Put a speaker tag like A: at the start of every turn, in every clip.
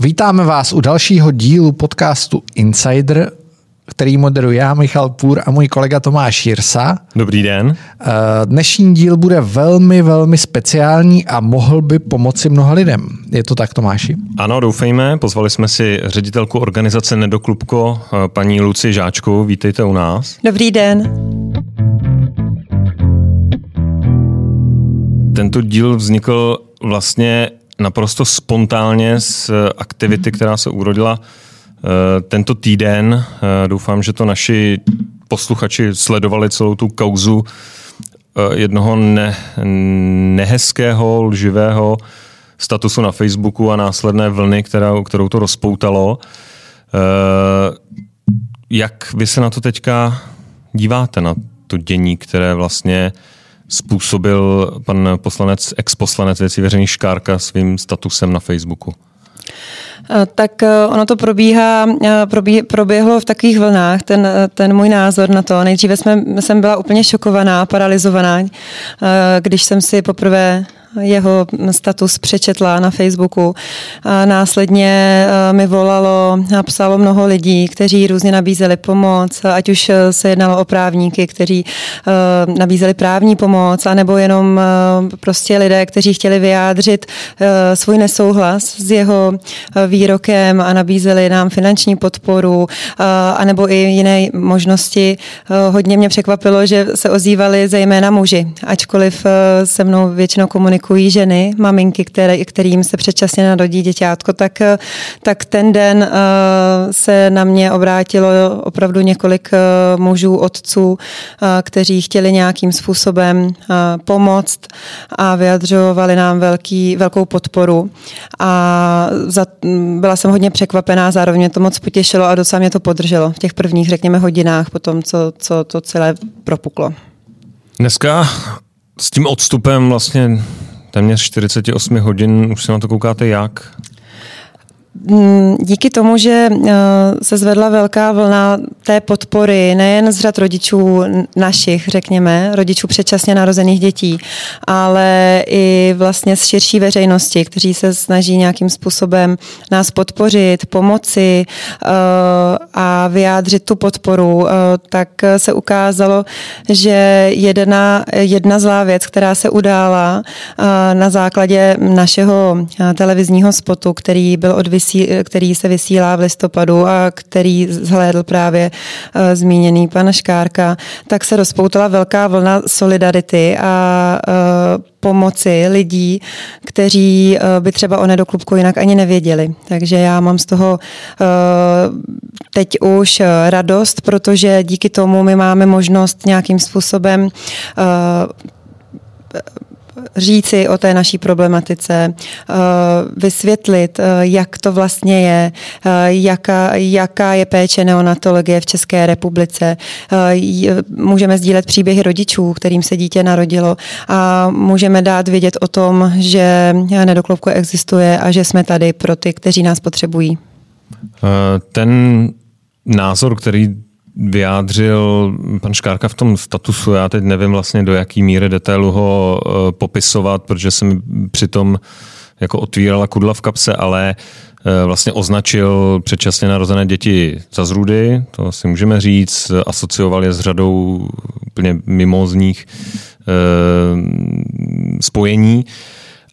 A: Vítáme vás u dalšího dílu podcastu Insider, který moderuje já, Michal Půr a můj kolega Tomáš Jirsa.
B: Dobrý den.
A: Eh, dnešní díl bude velmi, velmi speciální a mohl by pomoci mnoha lidem. Je to tak, Tomáši?
B: Ano, doufejme. Pozvali jsme si ředitelku organizace Nedoklubko, eh, paní Luci Žáčku. Vítejte u nás.
C: Dobrý den.
B: Tento díl vznikl vlastně naprosto spontánně z aktivity, která se urodila eh, tento týden. Eh, doufám, že to naši posluchači sledovali celou tu kauzu eh, jednoho ne, nehezkého, lživého statusu na Facebooku a následné vlny, která, kterou to rozpoutalo. Jak vy se na to teďka díváte, na to dění, které vlastně způsobil pan poslanec, ex-poslanec věcí veřejných Škárka svým statusem na Facebooku?
C: Eh, tak eh, ono to probíhá, eh, proběhlo v takových vlnách, ten, ten můj názor na to. Nejdříve jsme, jsem byla úplně šokovaná, paralizovaná, když jsem si poprvé jeho status přečetla na Facebooku. A následně eh, mi volalo a psalo mnoho lidí, kteří různě nabízeli pomoc, ať už eh, se jednalo o právníky, kteří eh, nabízeli právní pomoc, anebo jenom prostě lidé, kteří chtěli vyjádřit svůj nesouhlas s jeho výrokem a nabízeli nám finanční podporu, anebo i jiné možnosti. Hodně mě překvapilo, že se ozývali zejména muži, ačkoliv se mnou většinou komunikují komunikují ženy, maminky, které, kterým se předčasně narodí děťátko, tak, tak ten den uh, se na mě obrátilo opravdu několik uh, mužů, otců, kteří chtěli nějakým způsobem pomoct a vyjadřovali nám velký, velkou podporu. A za, byla jsem hodně překvapená, zároveň mě to moc potěšilo a docela mě to podrželo v těch prvních, řekněme, hodinách po tom, co, co to celé propuklo.
B: Dneska s tím odstupem vlastně téměř 48 hodin, už se na to koukáte jak?
C: Mm, díky tomu, že eh, se zvedla velká vlna té podpory, nejen z řad rodičů našich, řekněme, rodičů předčasně narozených dětí, ale i vlastně z širší veřejnosti, kteří se snaží nějakým způsobem nás podpořit, pomoci eh, a vyjádřit tu podporu, eh, tak se ukázalo, že jedna, jedna zlá věc, která se udála na základě našeho televizního spotu, který byl odvysílán který se vysílá v listopadu a který zhlédl právě uh, zmíněný pan Škárka, tak se rozpoutala velká vlna solidarity a uh, pomoci lidí, kteří uh, by třeba o nedoklubku jinak ani nevěděli. Takže já mám z toho teď už radost, protože díky tomu my máme možnost nějakým způsobem říci o té naší problematice, eh, vysvětlit, eh, jak to vlastně je, eh, jaká, jaká je péče neonatologie v České republice. Můžeme sdílet příběhy rodičů, kterým se dítě narodilo a můžeme dát vědět o tom, že nedoklopko existuje a že jsme tady pro ty, kteří nás potřebují.
B: Ten názor, který vyjádřil pan Škárka v tom statusu. Já teď nevím vlastně do jaký míry detailu ho uh, popisovat, protože jsem přitom jako otvírala kudla v kapse, ale uh, vlastně označil předčasně narozené děti za zrůdy, to si můžeme říct, asocioval je s řadou úplně mimozních uh, spojení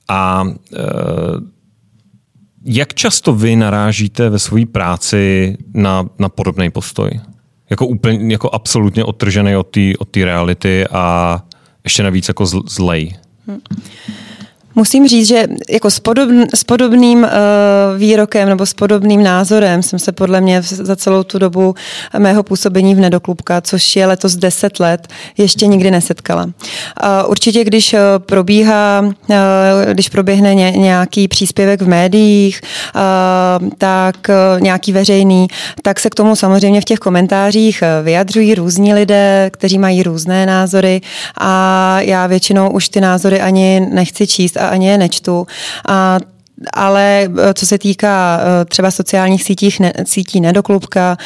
B: a jak často vy narážíte ve své práci na, na podobný postoj? Jako úplně, jako absolutně odtržený od té od reality a ještě navíc jako zlej. Hmm.
C: Musím říct, že jako s, podobn, s podobným uh, výrokem nebo s podobným názorem jsem se podle mě za celou tu dobu mého působení v Nedoklubka, což je letos 10 let, ještě nikdy nesetkala. Uh, určitě, když uh, probíhá, uh, když proběhne ně, nějaký příspěvek v médiích, uh, tak uh, nějaký veřejný, tak se k tomu samozřejmě v těch komentářích vyjadřují různí lidé, kteří mají různé názory a já většinou už ty názory ani nechci číst a ani je nečtu. A ale co se týká třeba sociálních sítích, ne, sítí Nedoklubka,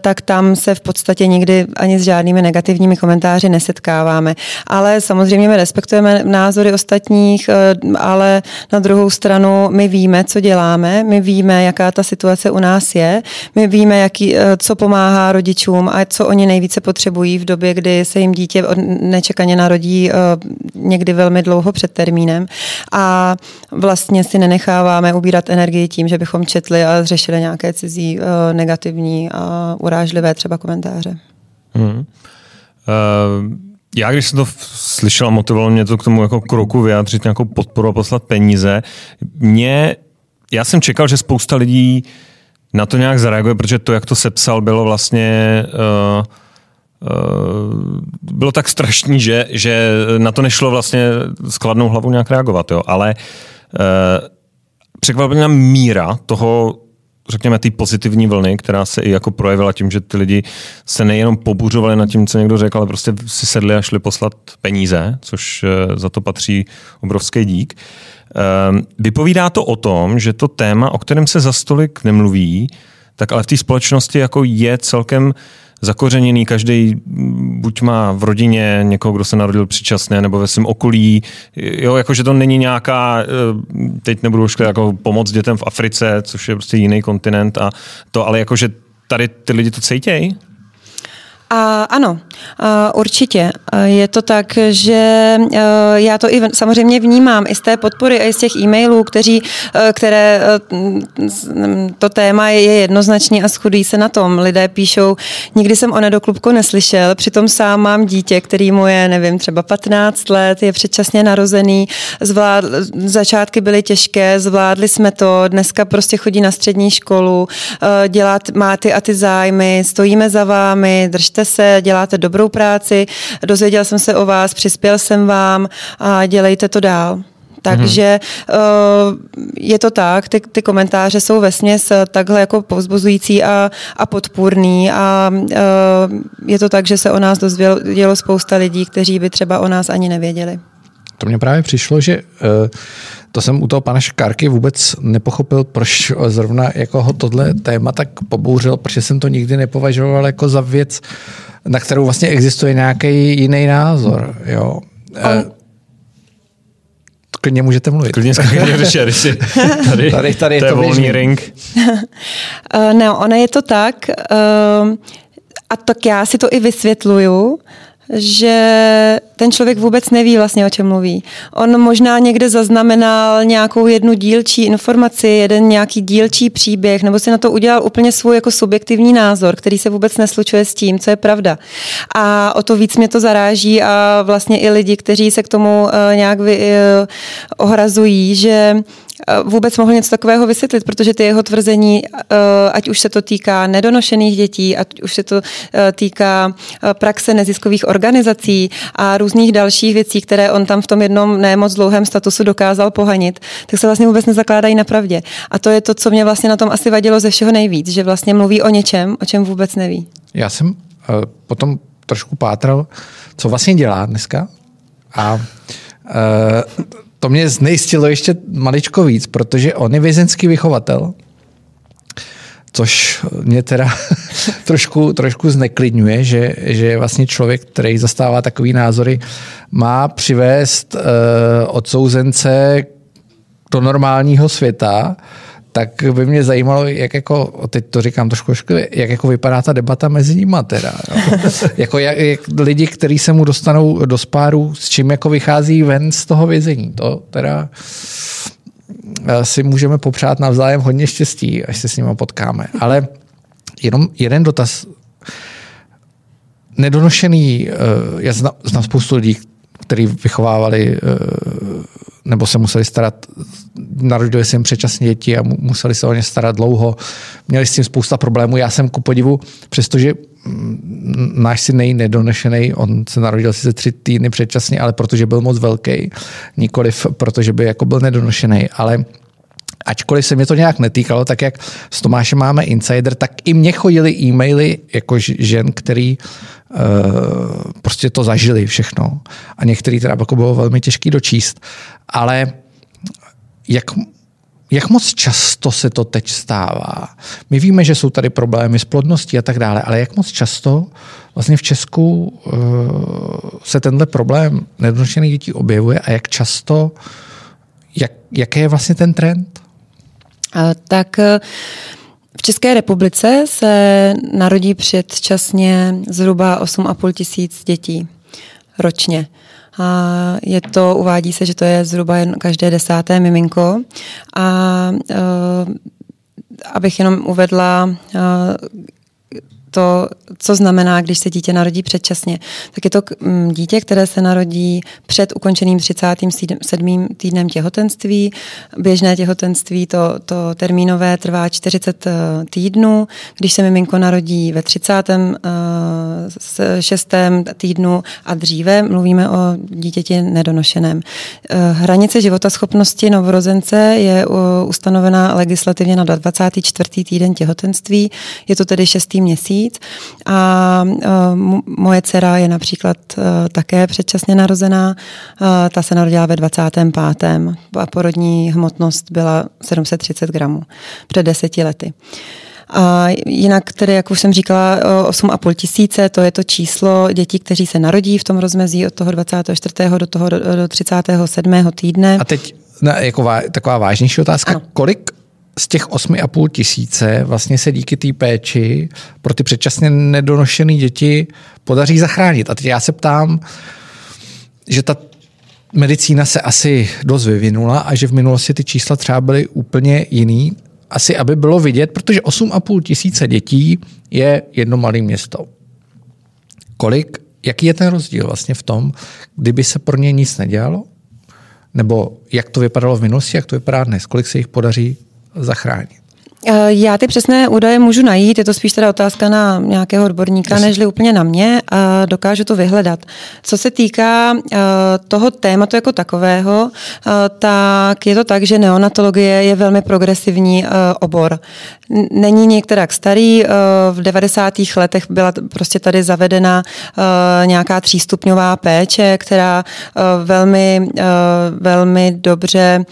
C: tak tam se v podstatě nikdy ani s žádnými negativními komentáři nesetkáváme. Ale samozřejmě my respektujeme názory ostatních, ale na druhou stranu my víme, co děláme, my víme, jaká ta situace u nás je, my víme, jaký, co pomáhá rodičům a co oni nejvíce potřebují v době, kdy se jim dítě nečekaně narodí někdy velmi dlouho před termínem a vlastně si nenecháváme ubírat energii tím, že bychom četli a řešili nějaké cizí uh, negativní a urážlivé třeba komentáře. Hmm. Uh,
B: já, když jsem to slyšel a motivovalo mě to k tomu jako kroku vyjádřit nějakou podporu a poslat peníze, mě, já jsem čekal, že spousta lidí na to nějak zareaguje, protože to, jak to sepsal, bylo vlastně uh, bylo tak strašný, že, že na to nešlo vlastně skladnou hlavu nějak reagovat. Jo. Ale překvapila míra toho, řekněme, té pozitivní vlny, která se i jako projevila tím, že ty lidi se nejenom pobuřovali nad tím, co někdo řekl, ale prostě si sedli a šli poslat peníze, což uh, za to patří obrovský dík. Uh, vypovídá to o tom, že to téma, o kterém se za stolik nemluví, tak ale v té společnosti jako je celkem uh, zakořeněný, každý buď má v rodině někoho, kdo se narodil předčasně, nebo ve svém okolí. Jo, jakože to není nějaká, eh, teď nebudu už jako pomoc dětem v Africe, což je prostě jiný kontinent a to, ale jakože tady ty lidi to cítějí.
C: A ano, určitě. Je to tak, že já to i samozřejmě vnímám i z té podpory a i z těch e-mailů, kteří, které to téma je jednoznačný a schudují se na tom. Lidé píšou, nikdy jsem o nedoklubku neslyšel, přitom sám mám dítě, který mu je, nevím, třeba 15 let, je předčasně narozený, zvlád, začátky byly těžké, zvládli jsme to, dneska prostě chodí na střední školu, dělat, má ty a ty zájmy, stojíme za vámi, držte se, děláte dobrou práci, dozvěděl jsem se o vás, přispěl jsem vám a dělejte to dál. Takže mm-hmm. je to tak, ty, ty komentáře jsou vesměs takhle jako povzbuzující a, a podpůrný a eh, je to tak, že se o nás dozvědělo spousta lidí, kteří by třeba o nás ani nevěděli.
A: To mně právě přišlo, že eh, to jsem u toho pana Škárky vůbec nepochopil, proč zrovna jako ho tohle téma tak pobouřil, protože jsem to nikdy nepovažoval jako za věc, na kterou vlastně existuje nějaký jiný názor. Jo. On... Klidně můžete mluvit.
B: Klidně klidně si tady, tady, tady to je to volný běžný. ring.
C: no, ono je to tak, a tak já si to i vysvětluju, že ten člověk vůbec neví vlastně, o čem mluví. On možná někde zaznamenal nějakou jednu dílčí informaci, jeden nějaký dílčí příběh, nebo si na to udělal úplně svůj jako subjektivní názor, který se vůbec neslučuje s tím, co je pravda. A o to víc mě to zaráží a vlastně i lidi, kteří se k tomu uh, nějak vy, uh, ohrazují, že Eh, vůbec mohl něco takového vysvětlit, protože ty jeho tvrzení, eh, ať už se to týká nedonošených dětí, ať už se to eh, týká praxe neziskových organizací a různých dalších věcí, které on tam v tom jednom nemoc dlouhém statusu dokázal pohanit, tak se vlastně vůbec nezakládají na pravdě. A to je to, co mě vlastně na tom asi vadilo ze všeho nejvíc, že vlastně mluví o něčem, o čem vůbec neví.
A: Já jsem potom trošku pátral, co vlastně dělá dneska. A to mě znejistilo ještě maličko víc, protože on je vězenský vychovatel, což mě teda trošku, trošku zneklidňuje, že, že vlastně člověk, který zastává takový názory, má přivést uh, odsouzence do normálního světa, tak by mě zajímalo, jak jako, teď to říkám trošku jak jako vypadá ta debata mezi nimi teda. Jo. jako jak, jak, lidi, kteří se mu dostanou do spáru, s čím jako vychází ven z toho vězení. To teda eh, si můžeme popřát navzájem hodně štěstí, až se s nimi potkáme. Ale jenom jeden dotaz. Nedonošený, eh, já znám, znám spoustu lidí, kteří vychovávali eh, nebo se museli starat, narodili se jim předčasně děti a museli se o ně starat dlouho. Měli s tím spousta problémů. Já jsem ku podivu, přestože mm, náš syn nej nedonešený, on se narodil sice tři týdny předčasně, ale protože byl moc velký, nikoliv protože by jako byl nedonošený, ale ačkoliv se mě to nějak netýkalo, tak jak s Tomášem máme insider, tak i mě chodili e-maily jako žen, který uh, prostě to zažili všechno. A některý teda jako bylo velmi těžký dočíst. Ale jak jak moc často se to teď stává? My víme, že jsou tady problémy s plodností a tak dále, ale jak moc často vlastně v Česku uh, se tenhle problém nedonošených dětí objevuje a jak často, jak, jaký je vlastně ten trend?
C: Tak eh, v České republice se narodí předčasně zhruba 8,5 tisíc dětí ročně. A je to, uvádí se, že to je zhruba jen každé desáté miminko. A uh, abych jenom uvedla, uh, to, co znamená, když se dítě narodí předčasně. Tak je to mm, dítě, které se narodí před ukončeným 37. týdnem těhotenství. Běžné těhotenství, to, to termínové, trvá 40 eh, týdnů. Když se miminko narodí ve 36. Eh, týdnu a dříve, mluvíme o dítěti nedonošeném. Eh, hranice životaschopnosti novorozence je ustanovená legislativně na 24. týden těhotenství. Je to tedy šestý měsíc měsíc. A moje dcera je například e, také předčasně narozená. E, ta se narodila ve 25. a porodní hmotnost byla 730 gramů před deseti lety. A jinak tedy, jak už jsem říkala, 8,5 tisíce, to je to číslo dětí, kteří se narodí v tom rozmezí od toho 24. do toho do 37. týdne.
A: A teď na, jako vá, taková vážnější otázka, ano. kolik z těch 8,5 tisíce vlastně se díky té péči pro ty předčasně nedonošené děti podaří zachránit. A teď já se ptám, že ta medicína se asi dost vyvinula a že v minulosti ty čísla třeba byly úplně jiný. Asi, aby bylo vidět, protože 8,5 tisíce dětí je jedno malé město. Kolik, jaký je ten rozdíl vlastně v tom, kdyby se pro ně nic nedělalo? Nebo jak to vypadalo v minulosti, jak to vypadá dnes? Kolik se jich podaří zachránit?
C: Eh, já ty přesné údaje můžu najít, je to spíš teda otázka na nějakého odborníka, nežli úplně na mě a dokážu to vyhledat. Co se týká eh, toho tématu jako takového, eh, tak je to tak, že neonatologie je velmi progresivní obor. Není některak starý, v 90. letech byla prostě tady zavedena nějaká třístupňová péče, která velmi, velmi dobře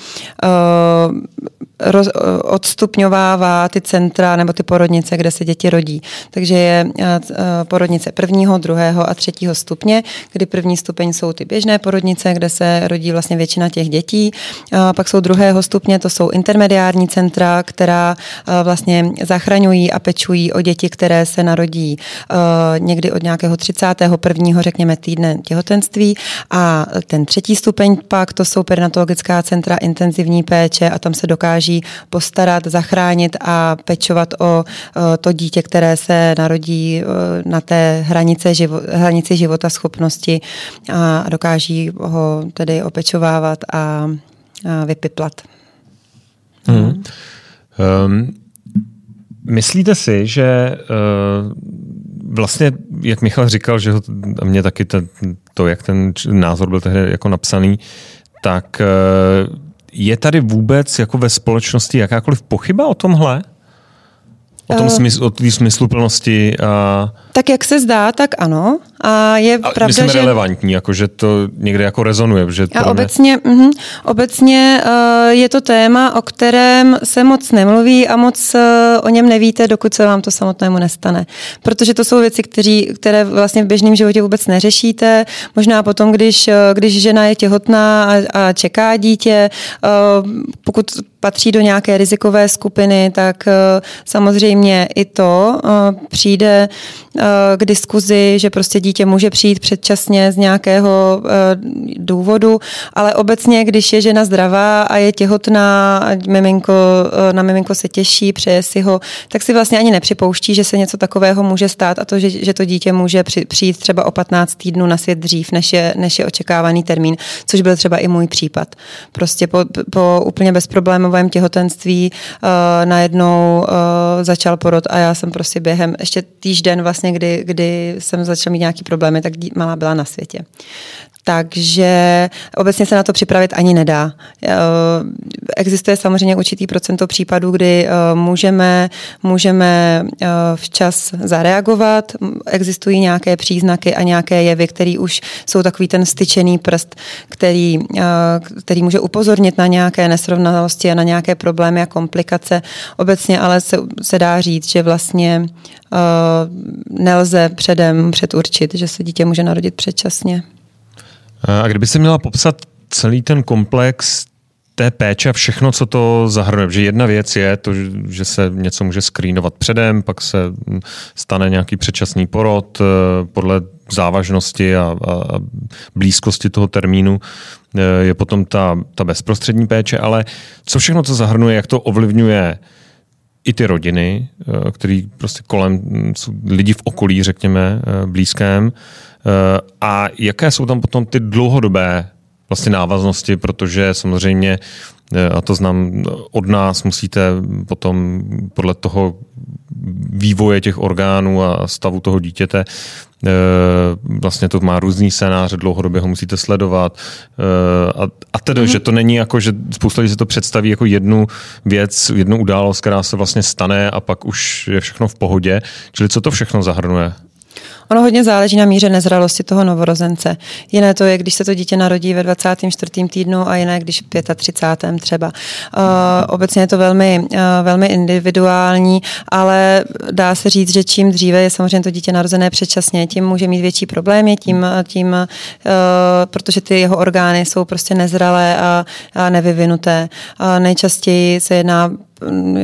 C: roz, odstupňovává ty centra nebo ty porodnice, kde se děti rodí. Takže je eh, eh, porodnice prvního, druhého a třetího stupně, kdy první stupeň jsou ty běžné porodnice, kde se rodí vlastně většina těch dětí. Pak jsou druhého stupně, to jsou intermediární centra, která eh, vlastně zachraňují a pečují o děti, které se narodí někdy od nějakého 31. řekněme týdne těhotenství. A ten třetí stupeň pak to jsou perinatologická centra intenzivní péče a tam se dokáží snaží postarat, zachránit a pečovat o to dítě, které se narodí na té hranice živo, hranici života schopnosti a dokáží ho tedy opečovávat a, a vypiplat. Hmm.
B: Um, myslíte si, že uh, vlastně, jak Michal říkal, že ho, a mě taky to, to, jak ten názor byl tehdy jako napsaný, tak uh, je tady vůbec jako ve společnosti jakákoliv pochyba o tomhle? O tom uh, smysl, o smysluplnosti a...
C: Tak jak se zdá, tak ano. A je a pravda,
B: myslím, že... relevantní, jako že to někde jako rezonuje. Že
C: a obecně, mě... uh, obecně uh, je to téma, o kterém se moc nemluví a moc uh, o něm nevíte, dokud se vám to samotnému nestane. Protože to jsou věci, kteří, které vlastně v běžném životě vůbec neřešíte. Možná potom, když, uh, když žena je těhotná a, a čeká dítě, uh, pokud patří do nějaké rizikové skupiny, tak uh, samozřejmě i to uh, přijde uh, k diskuzi, že prostě dítě dítě může přijít předčasně z nějakého uh, důvodu, ale obecně, když je žena zdravá a je těhotná, miminko, uh, na miminko se těší, přeje si ho, tak si vlastně ani nepřipouští, že se něco takového může stát a to, že, že to dítě může při, přijít třeba o 15 týdnů na svět dřív, než je, než je očekávaný termín, což byl třeba i můj případ. Prostě po, po úplně bezproblémovém těhotenství uh, najednou uh, začal porod a já jsem prostě během ještě týžden vlastně, kdy, kdy jsem začal mít nějaký problémy, tak malá byla na světě. Takže obecně se na to připravit ani nedá. Eh, existuje samozřejmě určitý procento případů, kdy eh, můžeme, můžeme eh, včas zareagovat, existují nějaké příznaky a nějaké jevy, které už jsou takový ten styčený prst, který, který může upozornit na nějaké nesrovnalosti a na nějaké problémy a komplikace. Obecně ale se, se dá říct, že vlastně nelze předem předurčit, že se dítě může narodit předčasně.
B: A kdyby se měla popsat celý ten komplex té péče a všechno, co to zahrnuje. Že jedna věc je to, že se něco může skrýnovat předem, pak se stane nějaký předčasný porod eh, podle závažnosti a, a, a blízkosti toho termínu eh, je potom ta, ta bezprostřední péče, ale co všechno to zahrnuje, jak to ovlivňuje i ty rodiny, eh, který prostě kolem jsou lidi v okolí, řekněme, blízkém, Eh, a jaké jsou tam potom ty dlouhodobé vlastně návaznosti, protože samozřejmě, eh, a to znám od nás, musíte potom podle toho vývoje těch orgánů a stavu toho dítěte, eh, vlastně to má různý scénáře, dlouhodobě ho musíte sledovat a, a tedy, mm-hmm. že to není jako, že spousta lidí si to představí jako jednu věc, jednu událost, která se vlastně stane a pak už je všechno v pohodě. Čili co to všechno zahrnuje?
C: Ono hodně záleží na míře nezralosti toho novorozence. Jiné to je, když se to dítě narodí ve 24. týdnu a jiné, když v 35. třeba. Uh, obecně je to velmi, uh, velmi individuální, ale dá se říct, že čím dříve je samozřejmě to dítě narozené předčasně, tím může mít větší problémy, tím, tím uh, protože ty jeho orgány jsou prostě nezralé a, a nevyvinuté. Uh, nejčastěji se jedná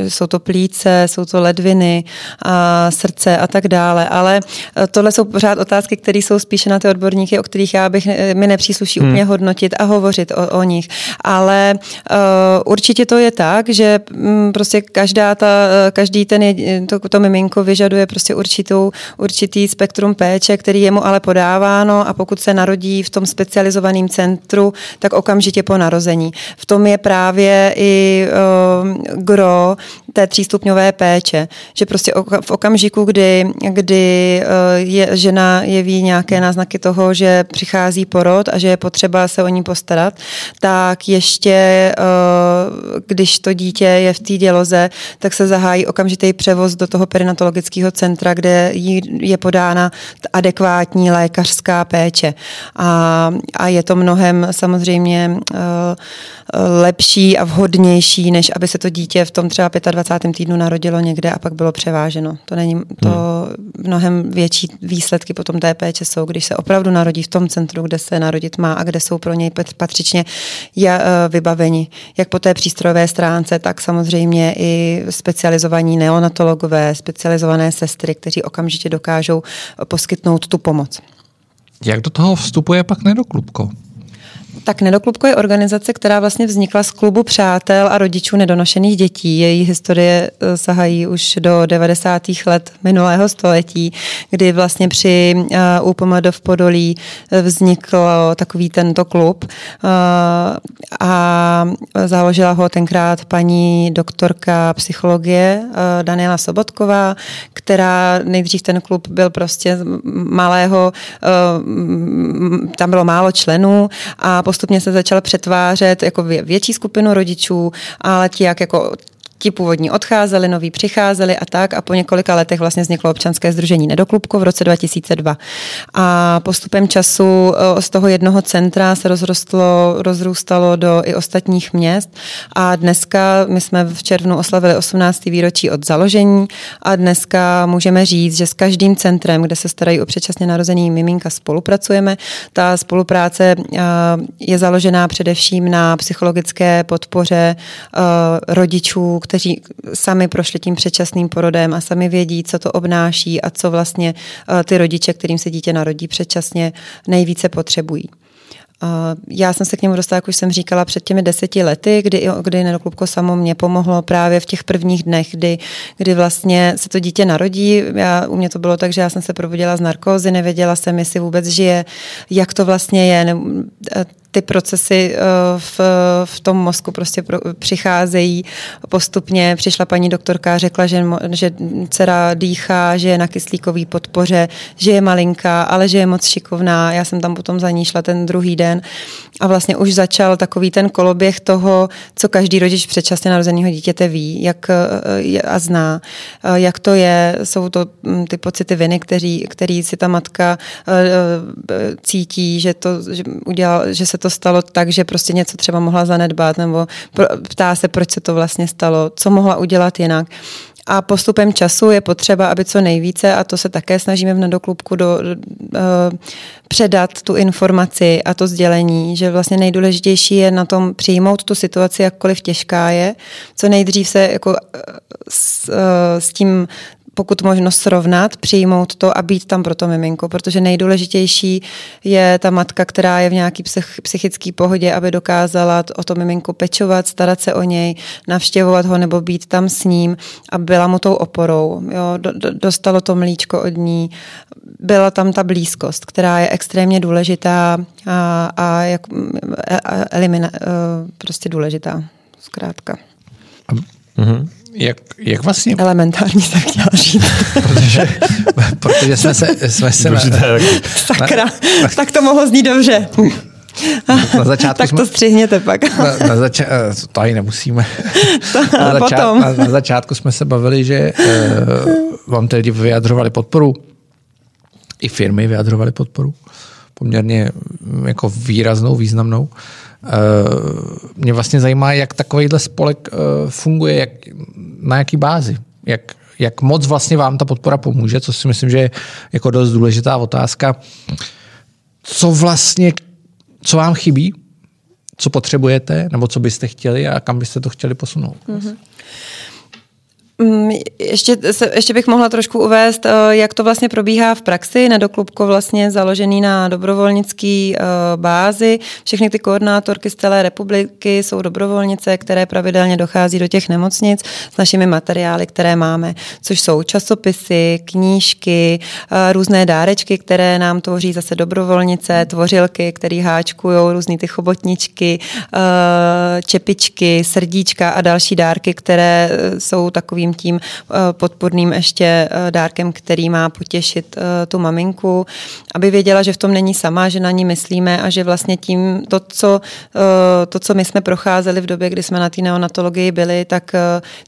C: jsou to plíce, jsou to ledviny, a srdce a tak dále. Ale e, tohle jsou pořád otázky, které jsou spíše na ty odborníky, o kterých já bych e, mi nepřísluší hmm. úplně hodnotit a hovořit o, o nich. Ale uh, určitě to je tak, že um, prostě každá ta, každý ten je, to, to miminko vyžaduje prostě určitou, určitý spektrum péče, který je mu ale podáváno a pokud se narodí v tom specializovaném centru, tak okamžitě po narození. V tom je právě i uh, gro té třístupňové péče, že prostě v okamžiku, kdy, kdy eh, je, žena jeví nějaké náznaky toho, že přichází porod a že je potřeba se o ní postarat, tak ještě, eh, když to dítě je v té děloze, tak se zahájí okamžitý převoz do toho perinatologického centra, kde jí je podána adekvátní lékařská péče. A, a je to mnohem samozřejmě uh, lepší a vhodnější, než aby se to dítě v tom třeba 25. týdnu narodilo někde a pak bylo převáženo. To není to hmm. mnohem větší výsledky potom té péče jsou, když se opravdu narodí v tom centru, kde se narodit má a kde jsou pro něj patřičně eh, vybaveni. Jak po té přístrojové stránce, tak samozřejmě i specializovaní neonatologové, specializované sestry, kteří okamžitě dokážou poskytnout tu pomoc.
A: Jak do toho vstupuje pak nedoklubko?
C: Tak Nedoklubko je organizace, která vlastně vznikla z klubu přátel a rodičů nedonošených dětí. Její historie eh, sahají už do 90. let minulého století, kdy vlastně při uh, UPMD v Podolí eh, vznikl takový tento klub a založila ho tenkrát paní doktorka psychologie Daniela Sobotková, která nejdřív ten klub byl prostě malého, tam bylo málo členů a postupně se začal přetvářet jako větší skupinu rodičů, ale ti jak jako ti původní odcházeli, noví přicházeli a tak a po několika letech vlastně vzniklo občanské združení Nedoklubko v roce 2002. A postupem času eh, z toho jednoho centra se rozrostlo, rozrůstalo do i ostatních měst a dneska my jsme v červnu oslavili 18. výročí od založení a dneska můžeme říct, že s každým centrem, kde se starají o předčasně narozený miminka, spolupracujeme. Ta spolupráce eh, je založená především na psychologické podpoře eh, rodičů, kteří sami prošli tím předčasným porodem a sami vědí, co to obnáší a co vlastně eh, ty rodiče, kterým se dítě narodí předčasně, nejvíce potřebují. Já jsem se k němu dostala, jak už jsem říkala, před těmi deseti lety, kdy, kdy Nedoklubko samo mě pomohlo právě v těch prvních dnech, kdy, kdy vlastně se to dítě narodí. Já, u mě to bylo tak, že já jsem se probudila z narkózy, nevěděla jsem, jestli vůbec žije, jak to vlastně je. Ty procesy eh, v, v tom mozku prostě pro, přicházejí postupně. Přišla paní doktorka, řekla, že, že dcera dýchá, že je na kyslíkový podpoře, že je malinká, ale že je moc šikovná. Já jsem tam potom za ní šla ten druhý den a vlastně už začal takový ten koloběh toho, co každý rodič předčasně narozeného dítěte ví jak, eh, a zná, eh, jak to je. Jsou to hm, ty pocity viny, který, který si ta matka cítí, že, to, že, udělal, že se to stalo tak, že prostě něco třeba mohla zanedbat, nebo ptá se, proč se to vlastně stalo, co mohla udělat jinak. A postupem času je potřeba, aby co nejvíce, a to se také snažíme v nedoklubku do, do, uh, předat tu informaci a to sdělení, že vlastně nejdůležitější je na tom přijmout tu situaci, jakkoliv těžká je, co nejdřív se jako s, uh, s tím pokud možno srovnat, přijmout to a být tam pro to miminko, protože nejdůležitější je ta matka, která je v nějaký psych, psychické pohodě, aby dokázala o to miminko pečovat, starat se o něj, navštěvovat ho nebo být tam s ním a byla mu tou oporou. Jo, do, do, dostalo to mlíčko od ní, byla tam ta blízkost, která je extrémně důležitá a, a, jak, a elimina, prostě důležitá, zkrátka.
A: Mm-hmm jak, jak vlastně...
C: Elementární jsem chtěla říct.
A: protože, protože jsme se... Jsme se na,
C: Sakra, na, tak to mohlo znít dobře. Na začátku tak to jsme, střihněte pak.
A: Na, na zača- eh, to ani nemusíme. To, na, začát, potom. Na, na začátku jsme se bavili, že uh, vám ty lidi vyjadřovali podporu. I firmy vyjadřovaly podporu. Poměrně jako výraznou, významnou. Uh, mě vlastně zajímá, jak takovýhle spolek eh, funguje, jak, na jaký bázi, jak, jak moc vlastně vám ta podpora pomůže, co si myslím, že je jako dost důležitá otázka. Co vlastně, co vám chybí, co potřebujete, nebo co byste chtěli a kam byste to chtěli posunout? Mm-hmm.
C: Mm, ještě, se, ještě bych mohla trošku uvést, eh, jak to vlastně probíhá v praxi. Nedoklubko vlastně založený na dobrovolnický eh, bázi. Všechny ty koordinátorky z celé republiky jsou dobrovolnice, které pravidelně dochází do těch nemocnic s našimi materiály, které máme, což jsou časopisy, knížky, eh, různé dárečky, které nám tvoří zase dobrovolnice, tvořilky, které háčkují různé ty chobotničky, čepičky, srdíčka a další dárky, které jsou takovým takovým tím eh, podporným ještě eh, dárkem, který má potěšit eh, tu maminku, aby věděla, že v tom není sama, že na ní myslíme a že vlastně tím to, co, to, co my jsme procházeli v době, kdy jsme na té neonatologii byli, tak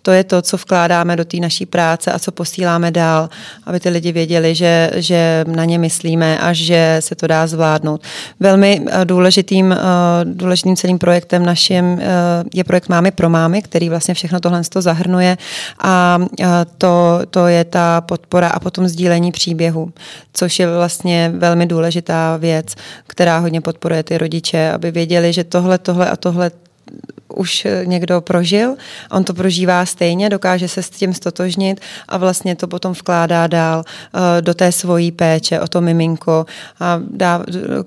C: to je to, co vkládáme do té naší práce a co posíláme dál, aby ty lidi věděli, že, že na ně myslíme a že se to dá zvládnout. Velmi důležitým, důležitým celým projektem naším je projekt Mámy pro mámy, který vlastně všechno tohle zahrnuje a a to, to je ta podpora a potom sdílení příběhu, což je vlastně velmi důležitá věc, která hodně podporuje ty rodiče, aby věděli, že tohle, tohle a tohle už někdo prožil, on to prožívá stejně, dokáže se s tím stotožnit a vlastně to potom vkládá dál uh, do té svojí péče o to miminko. A dá,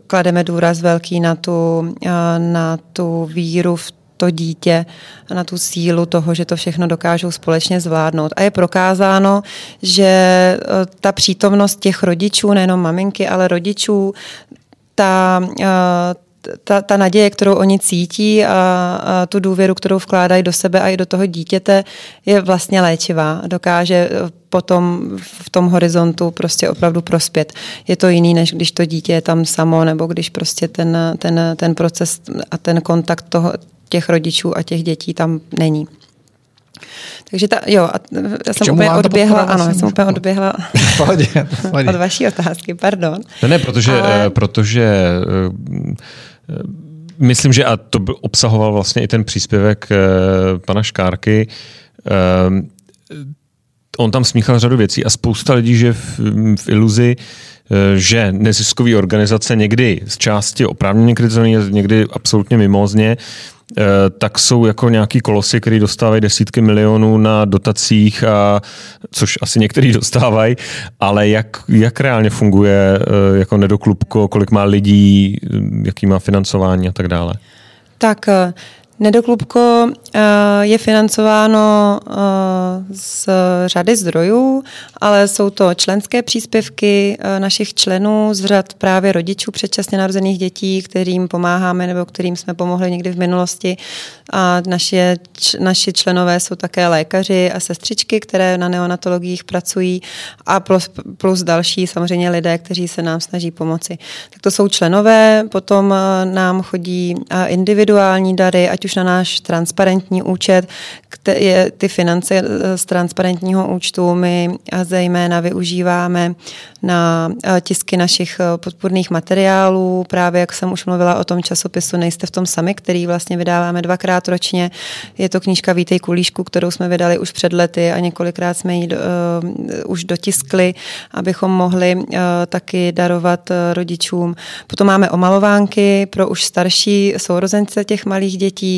C: klademe důraz velký na tu, uh, na tu víru v to dítě na tu sílu toho, že to všechno dokážou společně zvládnout. A je prokázáno, že e, ta přítomnost těch rodičů, nejenom maminky, ale rodičů, ta, e, ta, ta naděje, kterou oni cítí a, a tu důvěru, kterou vkládají do sebe a i do toho dítěte, je vlastně léčivá. Dokáže e, potom v tom horizontu prostě opravdu prospět. Je to jiný, než když to dítě je tam samo, nebo když prostě ten, ten, ten proces a ten kontakt toho, těch rodičů a těch dětí tam není. Takže ta, jo, a já jsem úplně odběhla, ano, já jsem úplně odběhla pohodě, pohodě. od vaší otázky, pardon.
B: Ne, ne, protože, Ale... Eh, protože eh, myslím, že a to obsahoval vlastně i ten příspěvek eh, pana Škárky, on tam smíchal řadu věcí a spousta lidí, že v, v iluzi, že neziskové organizace někdy z části oprávněně kritizované, někdy absolutně mimozně, Eh, tak jsou jako nějaký kolosy, který dostávají desítky milionů na dotacích, a, což asi některý dostávají, ale jak, jak reálně funguje eh, jako nedoklubko, kolik má lidí, jaký má financování a tak dále?
C: Tak eh, Nedoklubko eh, je financováno eh, z řady zdrojů, ale jsou to členské příspěvky eh, našich členů z řad právě rodičů předčasně narozených dětí, kterým pomáháme nebo kterým jsme pomohli někdy v minulosti. A naše, naši členové jsou také lékaři a sestřičky, které na neonatologiích pracují a plus, plus další samozřejmě lidé, kteří se nám snaží pomoci. Tak to jsou členové, potom nám chodí individuální dary, ať už na náš transparentní účet, je ty finance eh, z transparentního účtu my zejména využíváme na eh, tisky našich eh, podpůrných materiálů, právě jak jsem už mluvila o tom časopisu Nejste v tom sami, který vlastně vydáváme dvakrát ročně. Je to knížka Vítej kulíšku, kterou jsme vydali už před lety a několikrát jsme ji uh, už dotiskli, abychom mohli uh, taky darovat uh, rodičům. Potom máme omalovánky pro už starší sourozence těch malých dětí,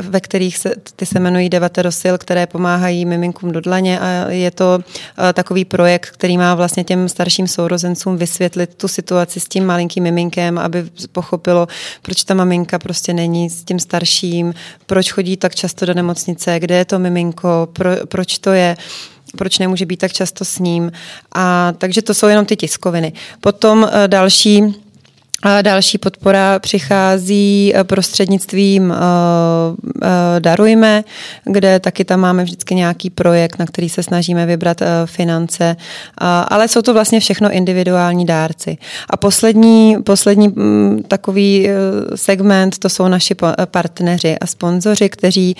C: ve kterých se, ty se jmenují Devaterosil, které pomáhají miminkům do dlaně a je to uh, takový projekt, který má vlastně těm starším sourozencům vysvětlit tu situaci s tím malinkým miminkem, aby pochopilo, proč ta maminka prostě není s tím starším, proč chodí tak často do nemocnice, kde je to miminko, pro, proč to je proč nemůže být tak často s ním. A takže to jsou jenom ty tiskoviny. Potom uh, další a další podpora přichází eh, prostřednictvím uh, uh, Darujme, kde taky tam máme vždycky nějaký projekt, na který se snažíme vybrat finance, ale jsou to vlastně všechno individuální dárci. A poslední, poslední um, takový segment, to jsou naši partneři a sponzoři, kteří,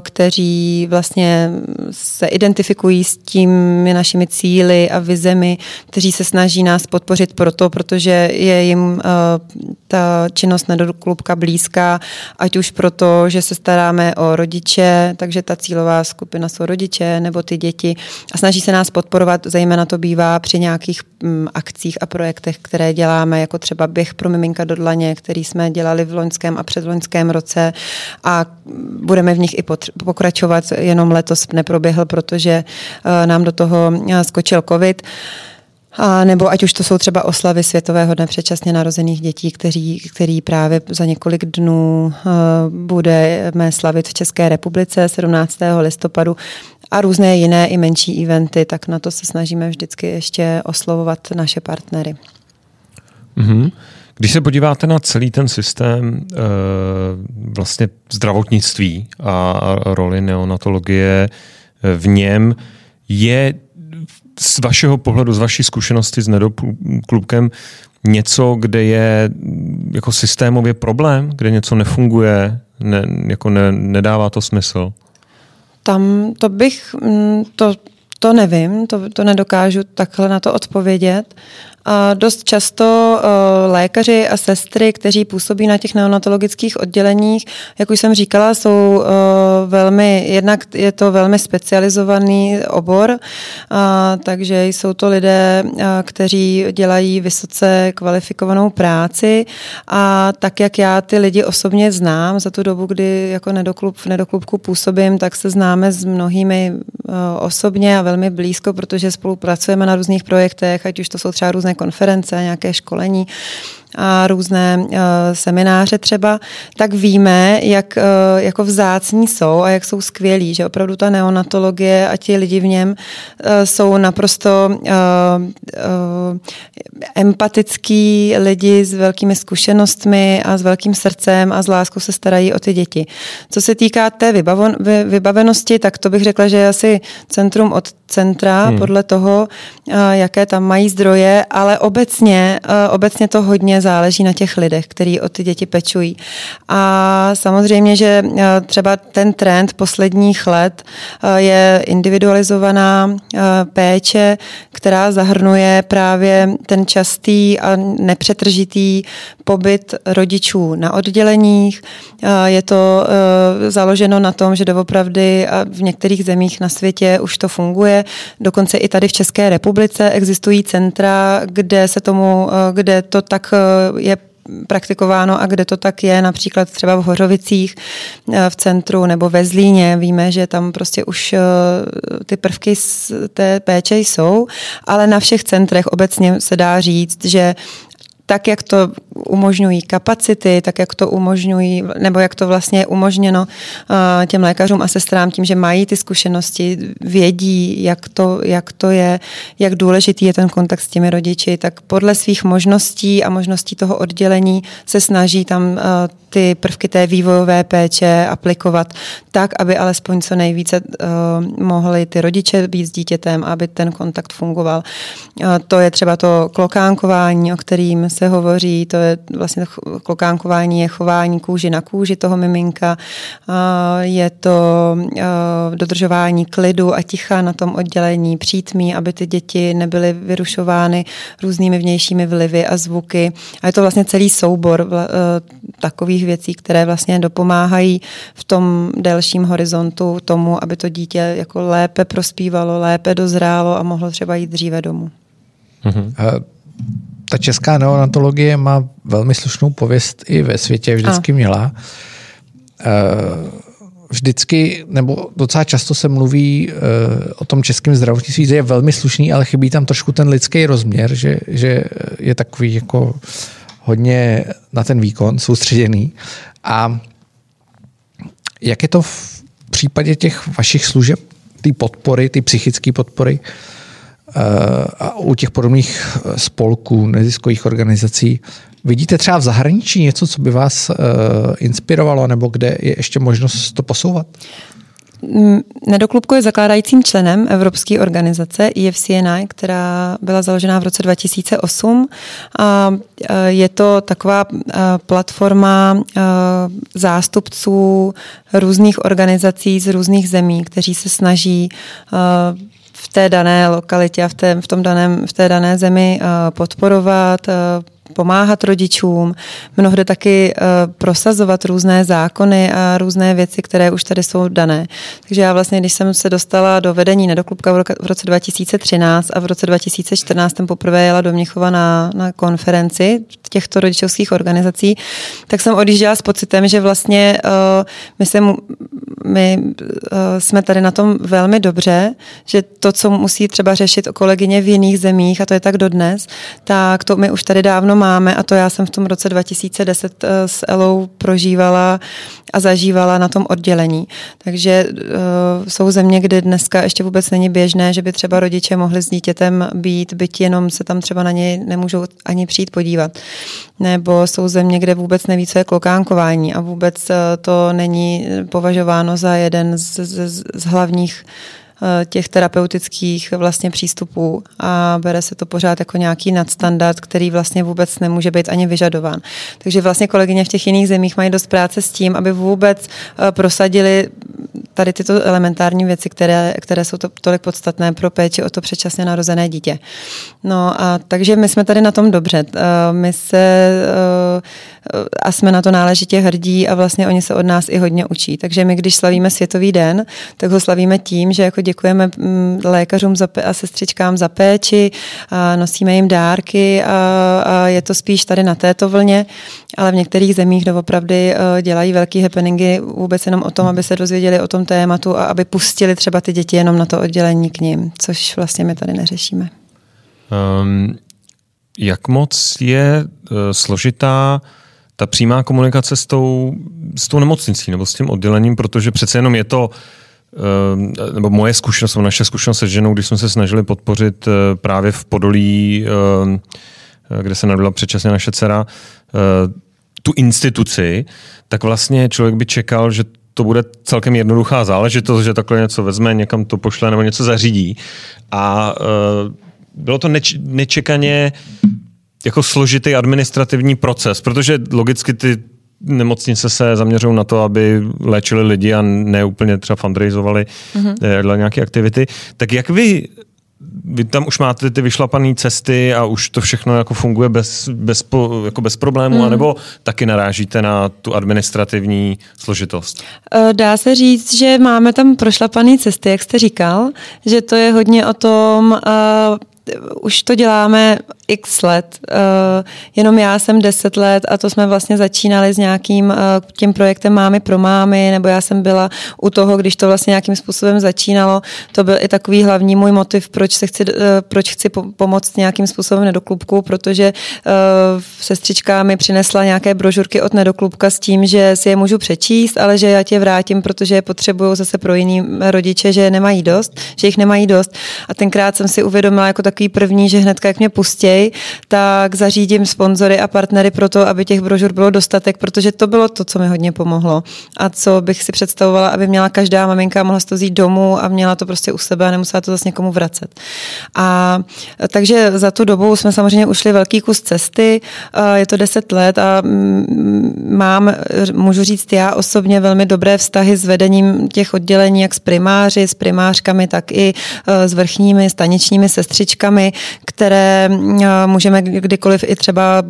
C: kteří vlastně se identifikují s těmi našimi cíly a vizemi, kteří se snaží nás podpořit proto, protože je jim Eh, ta činnost nedoklubka blízká, ať už proto, že se staráme o rodiče, takže ta cílová skupina jsou rodiče nebo ty děti a snaží se nás podporovat, zejména to bývá při nějakých mm, akcích a projektech, které děláme, jako třeba běh pro miminka do dlaně, který jsme dělali v loňském a předloňském roce a budeme v nich i pokračovat, jenom letos neproběhl, protože eh, nám do toho eh, skočil covid. A nebo ať už to jsou třeba oslavy Světového dne předčasně narozených dětí, kteří, který právě za několik dnů uh, budeme slavit v České republice 17. listopadu a různé jiné i menší eventy, tak na to se snažíme vždycky ještě oslovovat naše partnery.
B: Mm-hmm. Když se podíváte na celý ten systém e, vlastně zdravotnictví a roli neonatologie v něm, je z vašeho pohledu, z vaší zkušenosti s nedoklubkem něco, kde je jako systémově problém, kde něco nefunguje, ne, jako ne, nedává to smysl?
C: Tam to bych, mm, to, to nevím, to, to nedokážu takhle na to odpovědět. Dost často eh, lékaři a sestry, kteří působí na těch neonatologických odděleních, jak už jsem říkala, jsou eh, velmi, jednak je to velmi specializovaný obor, takže jsou to lidé, eh, kteří dělají vysoce kvalifikovanou práci. A tak, jak já ty lidi osobně znám za tu dobu, kdy jako nedoklub, v nedoklubku působím, tak se známe s mnohými osobně a velmi blízko, protože spolupracujeme na různých projektech, ať už to jsou třeba různé konference, nějaké školení různé uh, semináře třeba, tak víme, jak uh, jako vzácní jsou a jak jsou skvělí, že opravdu ta neonatologie a ti lidi v něm uh, jsou naprosto uh, uh, empatický lidi s velkými zkušenostmi a s velkým srdcem a s láskou se starají o ty děti. Co se týká té vybavenosti, tak to bych řekla, že je asi centrum od centra hmm. podle toho, jaké tam mají zdroje, ale obecně, obecně to hodně záleží na těch lidech, kteří o ty děti pečují. A samozřejmě, že eh, třeba ten trend posledních let eh, je individualizovaná eh, péče, která zahrnuje právě ten častý a nepřetržitý pobyt rodičů na odděleních. Je to založeno na tom, že doopravdy v některých zemích na světě už to funguje. Dokonce i tady v České republice existují centra, kde se tomu, kde to tak je praktikováno a kde to tak je, například třeba v Hořovicích eh, v centru nebo ve Zlíně. Víme, že tam prostě už eh, ty prvky z té péče jsou, ale na všech centrech obecně se dá říct, že tak, jak to umožňují kapacity, tak, jak to umožňují, nebo jak to vlastně je umožněno uh, těm lékařům a sestrám tím, že mají ty zkušenosti, vědí, jak to, jak to je, jak důležitý je ten kontakt s těmi rodiči, tak podle svých možností a možností toho oddělení se snaží tam uh, ty prvky té vývojové péče aplikovat tak, aby alespoň co nejvíce uh, mohli ty rodiče být s dítětem, aby ten kontakt fungoval. Uh, to je třeba to klokánkování, o kterým se hovoří, to je vlastně klokánkování je chování kůži na kůži toho miminka, uh, je to uh, dodržování klidu a ticha na tom oddělení, přítmí, aby ty děti nebyly vyrušovány různými vnějšími vlivy a zvuky. A je to vlastně celý soubor uh, věcí, které vlastně dopomáhají v tom delším horizontu tomu, aby to dítě jako lépe prospívalo, lépe dozrálo a mohlo třeba jít dříve domů.
A: Mm-hmm. Ta česká neonatologie má velmi slušnou pověst i ve světě, vždycky a. měla. Vždycky, nebo docela často se mluví o tom českém zdravotnictví, že je velmi slušný, ale chybí tam trošku ten lidský rozměr, že, že je takový jako hodně na ten výkon soustředěný. A jak je to v případě těch vašich služeb, ty podpory, ty psychické podpory eh, a u těch podobných eh, spolků, neziskových organizací, vidíte třeba v zahraničí něco, co by vás eh, inspirovalo, nebo kde je ještě možnost to posouvat?
C: Nedoklubko je zakládajícím členem Evropské organizace EFCNI, která byla založena v roce 2008. A je to taková platforma zástupců různých organizací z různých zemí, kteří se snaží v té dané lokalitě a v, té, v, tom daném, v té dané zemi podporovat, pomáhat rodičům, mnohde taky uh, prosazovat různé zákony a různé věci, které už tady jsou dané. Takže já vlastně, když jsem se dostala do vedení nedoklubka v roce 2013 a v roce 2014 jsem poprvé jela do Mnichova na, na konferenci těchto rodičovských organizací, tak jsem odjížděla s pocitem, že vlastně uh, my, se, my uh, jsme tady na tom velmi dobře, že to, co musí třeba řešit kolegyně v jiných zemích, a to je tak dodnes, tak to my už tady dávno máme a to já jsem v tom roce 2010 eh, s Elou prožívala a zažívala na tom oddělení. Takže uh, jsou země, kde dneska ještě vůbec není běžné, že by třeba rodiče mohli s dítětem být, byť jenom se tam třeba na něj nemůžou ani přijít podívat. Nebo jsou země, kde vůbec neví, co je klokánkování a vůbec uh, to není považováno za jeden z, z, z hlavních Eh, těch terapeutických vlastně přístupů a bere se to pořád jako nějaký nadstandard, který vlastně vůbec nemůže být ani vyžadován. Takže vlastně kolegyně v těch jiných zemích mají dost práce s tím, aby vůbec eh, prosadili tady tyto elementární věci, které, které jsou to, tolik podstatné pro péči o to předčasně narozené dítě. No a takže my jsme tady na tom dobře. Eh, my se a jsme na to náležitě hrdí a vlastně oni se od nás i hodně učí. Takže my, když slavíme Světový den, tak ho slavíme tím, že jako děkujeme mm, lékařům a sestřičkám za péči, a nosíme jim dárky a, a je to spíš tady na této vlně, ale v některých zemích doopravdy eh, dělají velký happeningy vůbec jenom o tom, aby se dozvěděli o tom tématu a aby pustili třeba ty děti jenom na to oddělení k ním, což vlastně my tady neřešíme. Um,
B: jak moc je uh, složitá ta přímá komunikace s tou, s tou nemocnicí nebo s tím oddělením, protože přece jenom je to Ehm, nebo moje zkušenost, nebo naše zkušenost se ženou, když jsme se snažili podpořit eh, právě v Podolí, ehm, eh, kde se narodila předčasně naše dcera, tu instituci, tak vlastně člověk by čekal, že to bude celkem jednoduchá záležitost, že takhle něco vezme, někam to pošle nebo něco zařídí. A bylo to neč- nečekaně jako složitý administrativní proces, protože logicky ty nemocnice se zaměřují na to, aby léčili lidi a ne úplně třeba fundraizovali mm-hmm. nějaké aktivity. Tak jak vy vy tam už máte ty vyšlapané cesty a už to všechno jako funguje bez, bez, jako bez problémů, mm. anebo taky narážíte na tu administrativní složitost?
C: Eh, dá se říct, že máme tam prošlapané cesty, jak jste říkal, že to je hodně o tom, uh, už to děláme x let. Uh, jenom já jsem 10 let a to jsme vlastně začínali s nějakým uh, tím projektem Mámy pro mámy, nebo já jsem byla u toho, když to vlastně nějakým způsobem začínalo. To byl i takový hlavní můj motiv, proč, se chci, uh, proč chci pomoct nějakým způsobem nedoklubku, protože sestřička mi přinesla nějaké brožurky od nedoklubka s tím, že si je můžu přečíst, ale že já tě vrátím, protože je potřebují zase pro jiný rodiče, že nemají dost, že jich nemají dost. A tenkrát jsem si uvědomila jako takový první, že hnedka jak mě pustěj, tak zařídím sponzory a partnery pro to, aby těch brožur bylo dostatek, protože to bylo to, co mi hodně pomohlo. A co bych si představovala, aby měla každá maminka, mohla to vzít domů a měla to prostě u sebe a nemusela to zase někomu vracet. A takže za tu dobu jsme samozřejmě ušli velký kus cesty, je to deset let a mám, můžu říct já osobně velmi dobré vztahy s vedením těch oddělení, jak s primáři, s primářkami, tak i s vrchními staničními sestřičkami, které můžeme kdykoliv i třeba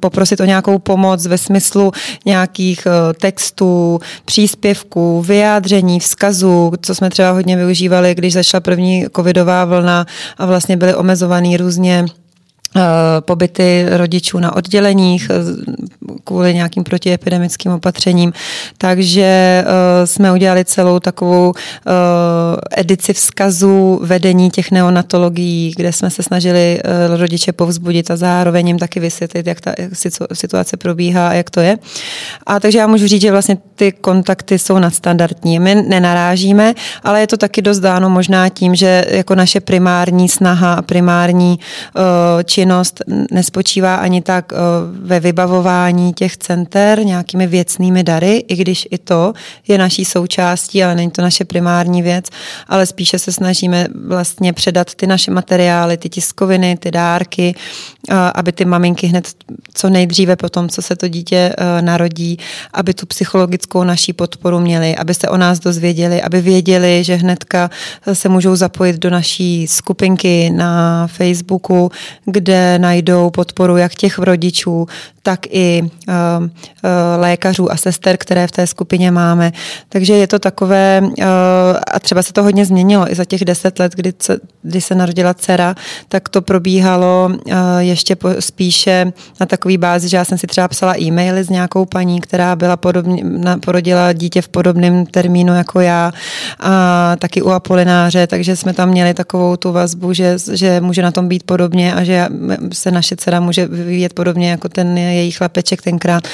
C: poprosit o nějakou pomoc ve smyslu nějakých textů, příspěvků, vyjádření, vzkazů, co jsme třeba hodně využívali, když začala první covidová vlna a vlastně byly omezovaný různě Eh, pobyty rodičů na odděleních eh, kvůli nějakým protiepidemickým opatřením. Takže eh, jsme udělali celou takovou edici vzkazů vedení těch neonatologií, kde jsme se snažili rodiče povzbudit a zároveň jim taky vysvětlit, jak ta situace probíhá a jak to je. A takže já můžu říct, že vlastně ty kontakty jsou nadstandardní. My nenarážíme, ale je to taky dost dáno možná tím, že jako naše primární snaha a primární či činnost nespočívá ani tak eh, ve vybavování těch center nějakými věcnými dary, i když i to je naší součástí, ale není to naše primární věc, ale spíše se snažíme vlastně předat ty naše materiály, ty tiskoviny, ty dárky, aby ty maminky hned co nejdříve po tom, co se to dítě eh, narodí, aby tu psychologickou naší podporu měli, aby se o nás dozvěděli, aby věděli, že hnedka se můžou zapojit do naší skupinky na Facebooku, kde najdou podporu jak těch rodičů, tak i uh, uh, lékařů a sester, které v té skupině máme. Takže je to takové, uh, a třeba se to hodně změnilo i za těch deset let, kdy, kdy se narodila dcera, tak to probíhalo ještě spíše na takový bázi, že já jsem si třeba psala e-maily s nějakou paní, která byla podobně, porodila dítě v podobném termínu jako já a taky u Apolináře, takže jsme tam měli takovou tu vazbu, že, že může na tom být podobně a že se naše dcera může vyvíjet podobně jako ten její chlapeček tenkrát.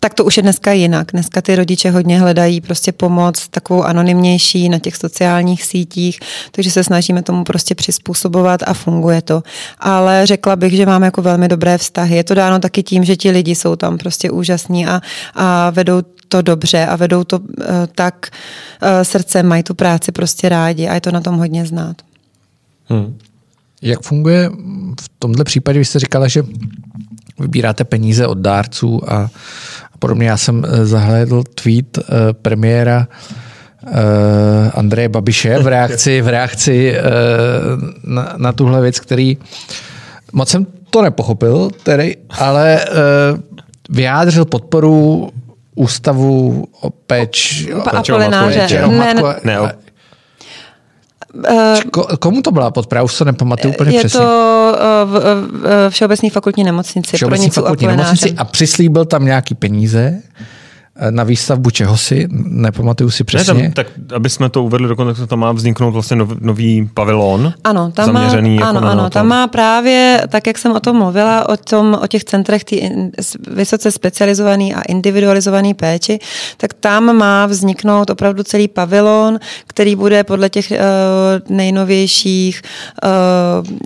C: Tak to už je dneska jinak. Dneska ty rodiče hodně hledají prostě pomoc takovou anonymnější na těch sociálních sítích, takže se snažíme tomu prostě přizpůsobovat a funguje to. Ale řekla bych, že máme jako velmi dobré vztahy. Je to dáno taky tím, že ti lidi jsou tam prostě úžasní a, a vedou to dobře a vedou to uh, tak uh, srdcem, mají tu práci prostě rádi a je to na tom hodně znát.
A: Hmm. Jak funguje v tomhle případě, vy jste říkala, že vybíráte peníze od dárců a, podobně. Já jsem eh, zahlédl tweet uh, premiéra uh, Andreje Babiše v reakci, v reakci na, na tuhle věc, který moc jsem to nepochopil, tedy, ale vyjádřil podporu ústavu o péč...
C: O, Apolináře.
A: Ne, ne, ne, Uh, Komu to byla podpora? Už to nepamatuju úplně
C: je
A: přesně.
C: Je to uh, v, v Všeobecní fakultní nemocnici.
A: Všeobecní fakultní nemocnici a přislíbil tam nějaký peníze na výstavbu čeho si, nepamatuju si přesně. Ne,
B: tam, tak aby jsme to uvedli do kontextu, tam má vzniknout vlastně nov, nový pavilon.
C: Ano, tam má,
B: jako
C: ano, ano, tam má právě, tak jak jsem o tom mluvila, o, tom, o těch centrech tý vysoce specializovaný a individualizovaný péči, tak tam má vzniknout opravdu celý pavilon, který bude podle těch uh, nejnovějších uh, uh,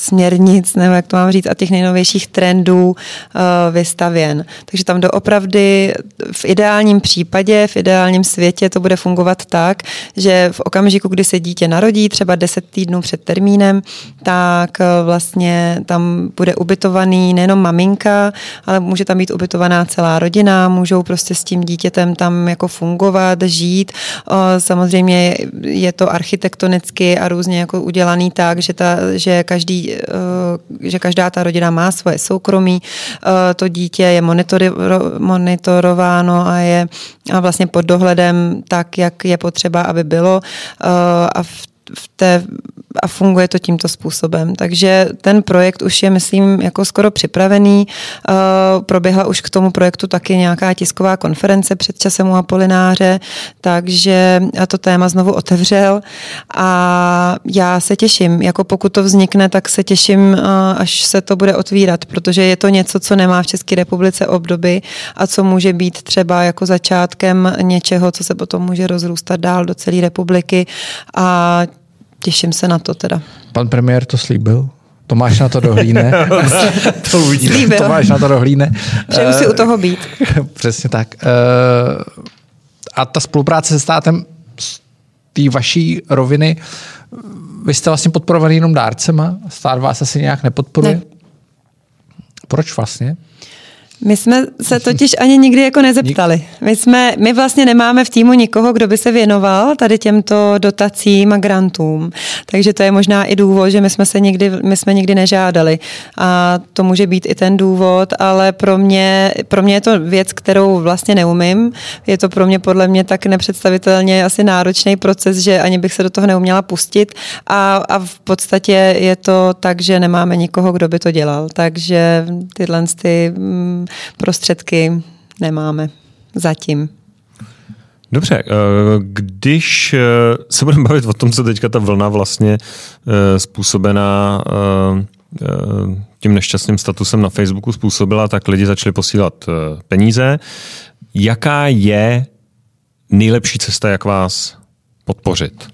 C: směrnic, nebo jak to mám říct, a těch nejnovějších trendů uh, vystavěn. Takže tam doopravdy v ideálním případě, v ideálním světě to bude fungovat tak, že v okamžiku, kdy se dítě narodí, třeba 10 týdnů před termínem, tak eh, vlastně tam bude ubytovaný nejenom maminka, ale může tam být ubytovaná celá rodina, můžou prostě s tím dítětem tam jako fungovat, žít. Samozřejmě je to architektonicky a různě jako udělaný tak, že, ta, že, každý, že každá ta rodina má svoje soukromí, eh, to dítě je monitorováno a je vlastně pod dohledem tak, jak je potřeba, aby bylo. Eh, a v, v té a funguje to tímto způsobem. Takže ten projekt už je, myslím, jako skoro připravený. Uh, proběhla už k tomu projektu taky nějaká tisková konference před časem u Apolináře, takže to téma znovu otevřel a já se těším. Jako pokud to vznikne, tak se těším, uh, až se to bude otvírat, protože je to něco, co nemá v České republice obdoby a co může být třeba jako začátkem něčeho, co se potom může rozrůstat dál do celé republiky a těším se na to teda.
A: Pan premiér to slíbil? Tomáš na to dohlíne.
B: to uvidíme.
C: Slíbil.
A: Tomáš na to dohlíne.
C: Přeju si u toho být.
A: Přesně tak. Eh, a ta spolupráce se státem z té vaší roviny, vy jste vlastně podporovaný jenom dárcema? Stát vás asi nějak nepodporuje?
C: Ne.
A: Proč vlastně?
C: My jsme se totiž ani nikdy jako nezeptali. My, jsme, my vlastně nemáme v týmu nikoho, kdo by se věnoval tady těmto dotacím a grantům. Takže to je možná i důvod, že my jsme se nikdy, my jsme nikdy nežádali. A to může být i ten důvod, ale pro mě, pro mě je to věc, kterou vlastně neumím. Je to pro mě podle mě tak nepředstavitelně asi náročný proces, že ani bych se do toho neuměla pustit. A, a v podstatě je to tak, že nemáme nikoho, kdo by to dělal. Takže tyhle ty mm, prostředky nemáme zatím.
B: Dobře, eh, když eh, se budeme bavit o tom, co teďka ta vlna vlastně eh, způsobená tím nešťastným statusem na Facebooku způsobila, tak lidi začali posílat peníze. Jaká je nejlepší cesta, jak vás podpořit?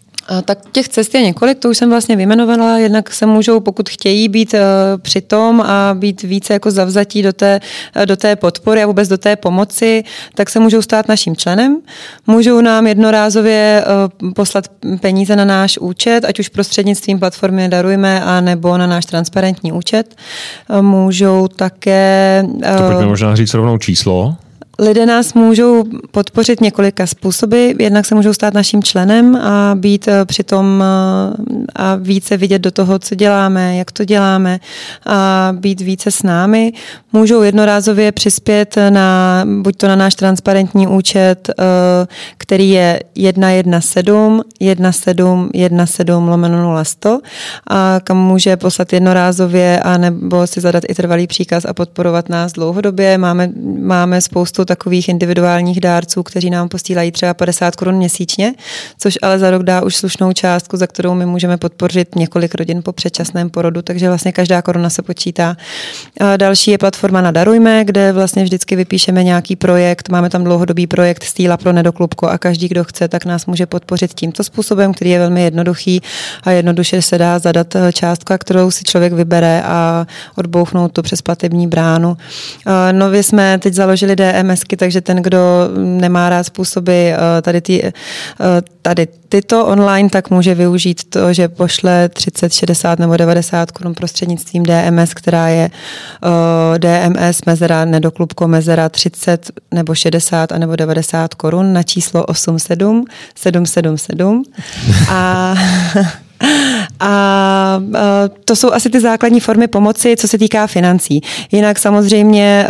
C: Tak těch cest je několik, to už jsem vlastně vyjmenovala, jednak se můžou, pokud chtějí být uh, při tom a být více jako zavzatí do té, do té podpory a vůbec do té pomoci, tak se můžou stát naším členem. Můžou nám jednorázově uh, poslat peníze na náš účet, ať už prostřednictvím platformy Darujme, a nebo na náš transparentní účet. Můžou také...
B: To pojďme možná říct rovnou číslo.
C: Lidé nás můžou podpořit několika způsoby. Jednak se můžou stát naším členem a být eh, přitom eh, a více vidět do toho, co děláme, jak to děláme a být více s námi. Můžou jednorázově přispět na, buď to na náš transparentní účet, eh, který je 117 1717 lomeno 0100 a kam může poslat jednorázově a nebo si zadat i trvalý příkaz a podporovat nás dlouhodobě. Máme, máme spoustu takových individuálních dárců, kteří nám posílají třeba 50 korun měsíčně, což ale za rok dá už slušnou částku, za kterou my můžeme podpořit několik rodin po předčasném porodu, takže vlastně každá koruna se počítá. A další je platforma na Darujme, kde vlastně vždycky vypíšeme nějaký projekt, máme tam dlouhodobý projekt Stýla pro nedoklubko a každý, kdo chce, tak nás může podpořit tímto způsobem, který je velmi jednoduchý a jednoduše se dá zadat eh, částka, kterou si člověk vybere a odbouchnout to přes platební bránu. Nově jsme teď založili DMS hezky, takže ten, kdo nemá rád způsoby eh, tady, ty, eh, tady tyto online, tak může využít to, že pošle 30, 60 nebo 90 korun prostřednictvím DMS, která je uh, DMS mezera nedoklubko mezera 30 nebo 60 a nebo 90 korun na číslo 87 777 a a to jsou asi ty základní formy pomoci, co se týká financí. Jinak samozřejmě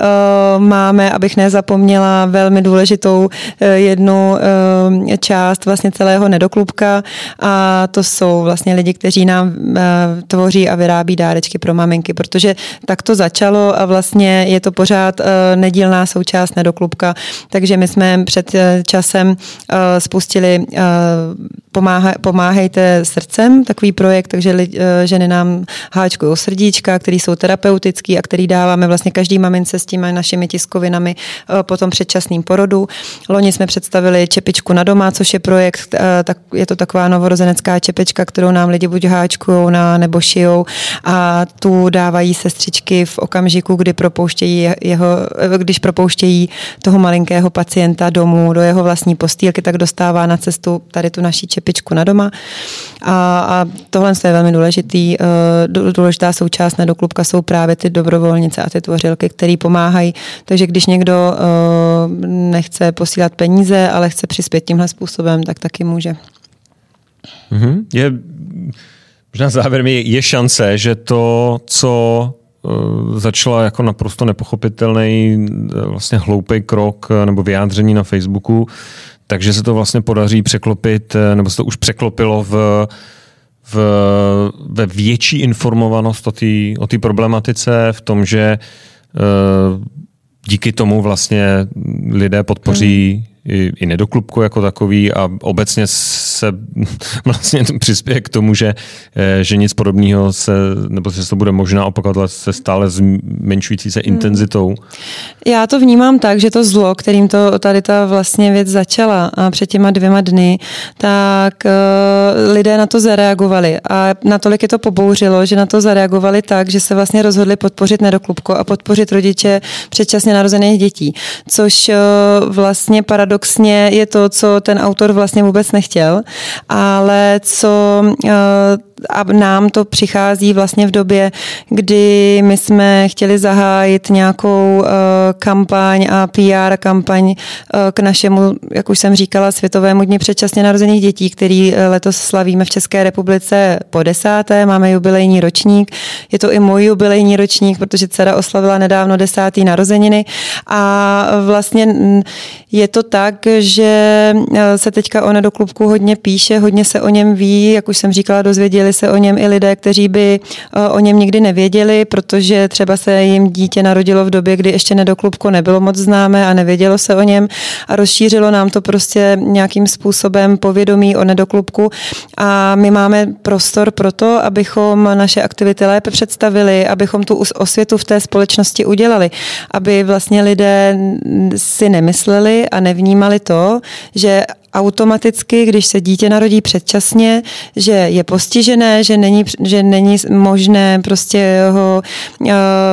C: máme, abych nezapomněla, velmi důležitou e, jednu e, část vlastně celého nedoklubka a to jsou vlastně lidi, kteří nám e, tvoří a vyrábí dárečky pro maminky, protože tak to začalo a vlastně je to pořád nedílná součást nedoklubka, takže my jsme před časem spustili Pomáhejte srdcem, takový projekt, takže li, eh, ženy nám háčkují srdíčka, který jsou terapeutický a který dáváme vlastně každý mamince s těmi našimi tiskovinami eh, po tom předčasným porodu. Loni jsme představili čepičku na doma, což je projekt, eh, tak je to taková novorozenecká čepička, kterou nám lidi buď háčkují na, nebo šijou a tu dávají sestřičky v okamžiku, kdy propouštějí jeho, když propouštějí toho malinkého pacienta domů do jeho vlastní postýlky, tak dostává na cestu tady tu naší čepičku na doma. A, a tohle je velmi důležitý, uh, důležitá součást nedoklubka jsou právě ty dobrovolnice a ty tvořilky, které pomáhají. Takže když někdo uh, nechce posílat peníze, ale chce přispět tímhle způsobem, tak taky může.
B: Mm-hmm. Je, možná závěrem je, je šance, že to, co uh, začala jako naprosto nepochopitelný, vlastně hloupý krok nebo vyjádření na Facebooku, takže se to vlastně podaří překlopit, nebo se to už překlopilo v v, ve větší informovanost o té problematice, v tom, že uh, díky tomu vlastně lidé podpoří hmm i, i nedoklubku jako takový a obecně se vlastně přispěje k tomu, že, eh, že nic podobného se, nebo se to bude možná opakovat se stále zmenšující se hmm. intenzitou.
C: Já to vnímám tak, že to zlo, kterým to tady ta vlastně věc začala a před těma dvěma dny, tak uh, lidé na to zareagovali a natolik je to pobouřilo, že na to zareagovali tak, že se vlastně rozhodli podpořit nedoklubko a podpořit rodiče předčasně narozených dětí, což uh, vlastně paradox paradoxně je to, co ten autor vlastně vůbec nechtěl, ale co eh, a nám to přichází vlastně v době, kdy my jsme chtěli zahájit nějakou uh, kampaň a PR kampaň uh, k našemu, jak už jsem říkala, Světovému dni předčasně narozených dětí, který letos slavíme v České republice po desáté, máme jubilejní ročník. Je to i můj jubilejní ročník, protože dcera oslavila nedávno desátý narozeniny a vlastně je to tak, že se teďka o nedoklubku hodně píše, hodně se o něm ví, jak už jsem říkala, dozvěděli dozvěděli se o něm i lidé, kteří by eh, o něm nikdy nevěděli, protože třeba se jim dítě narodilo v době, kdy ještě nedoklubko nebylo moc známé a nevědělo se o něm. A rozšířilo nám to prostě nějakým způsobem povědomí o nedoklubku a my máme prostor pro to, abychom naše aktivity lépe představili, abychom tu osvětu v té společnosti udělali, aby vlastně lidé si nemysleli a nevnímali to, že automaticky, když se dítě narodí předčasně, že je postižené, že není, že není možné prostě ho uh,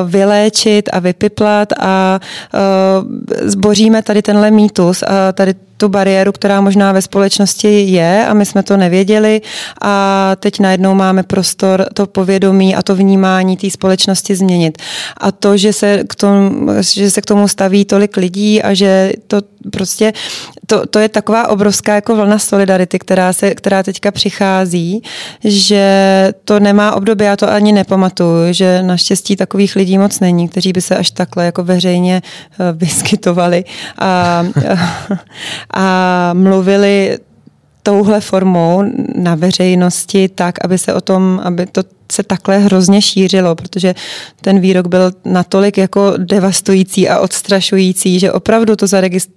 C: vyléčit a vypiplat a uh, zboříme tady tenhle mýtus a tady tu bariéru, která možná ve společnosti je a my jsme to nevěděli a teď najednou máme prostor to povědomí a to vnímání té společnosti změnit. A to, že se, k tomu, že se k tomu staví tolik lidí a že to prostě, to, to je taková obrovská jako vlna solidarity, která, se, která teďka přichází, že to nemá období, já to ani nepamatuju, že naštěstí takových lidí moc není, kteří by se až takhle jako veřejně eh, vyskytovali a, a mluvili touhle formou na veřejnosti tak, aby se o tom, aby to se takhle hrozně šířilo, protože ten výrok byl natolik jako devastující a odstrašující, že opravdu to,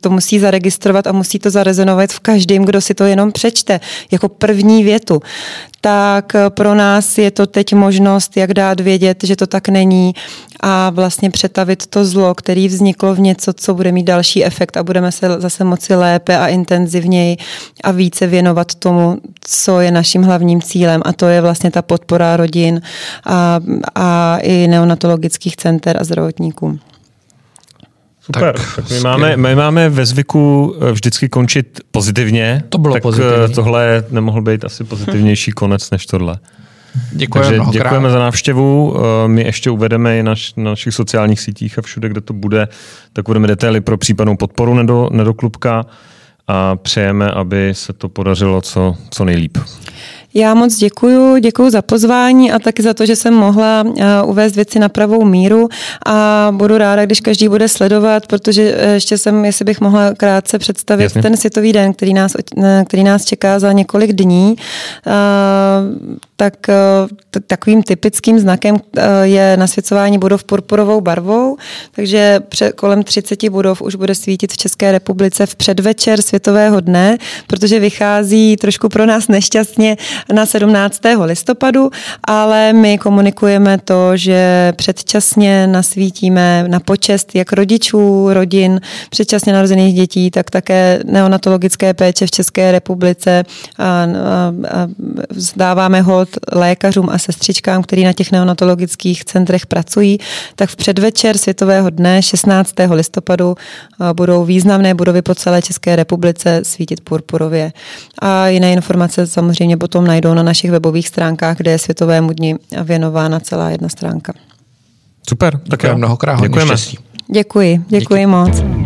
C: to musí zaregistrovat a musí to zarezonovat v každém, kdo si to jenom přečte, jako první větu. Tak pro nás je to teď možnost, jak dát vědět, že to tak není a vlastně přetavit to zlo, který vzniklo v něco, co bude mít další efekt a budeme se zase moci lépe a intenzivněji a více věnovat tomu, co je naším hlavním cílem a to je vlastně ta podpora rodin a, a i neonatologických center a zdravotníků.
B: Super. Tak, tak my, máme, my máme ve zvyku eh, vždycky končit pozitivně.
A: To bylo
B: tak eh,
A: pozitivní.
B: tohle nemohl být asi pozitivnější konec než tohle.
A: Děkujeme
B: Takže děkujeme za návštěvu. Eh, my ještě uvedeme i naš, na našich sociálních sítích a všude, kde to bude, tak budeme detaily pro případnou podporu nedo, nedoklubka a přejeme, aby se to podařilo co, co nejlíp.
C: Já moc děkuju, děkuju za pozvání a taky za to, že jsem mohla eh, uvést věci na pravou míru. A budu ráda, když každý bude sledovat, protože eh, ještě jsem, jestli bych mohla krátce představit Jasně. ten světový den, který nás, eh, který nás čeká za několik dní. Tak takovým typickým znakem je nasvěcování budov purpurovou barvou, takže kolem 30 budov už bude svítit v České republice v předvečer Světového dne, protože vychází trošku pro nás nešťastně na 17. listopadu, ale my komunikujeme to, že předčasně nasvítíme na počest jak rodičů, rodin, předčasně narozených dětí, tak také neonatologické péče v České republice a, a, a vzdáváme hod lékařům a sestřičkám, kteří na těch neonatologických centrech pracují, tak v předvečer Světového dne 16. listopadu budou významné budovy po celé České republice svítit purpurově. A jiné informace samozřejmě potom najdou na našich webových stránkách, kde je Světovému dni věnována celá jedna stránka.
B: Super,
A: tak já mnohokrát
C: Děkujeme. Děkuji, děkuji Díky. moc.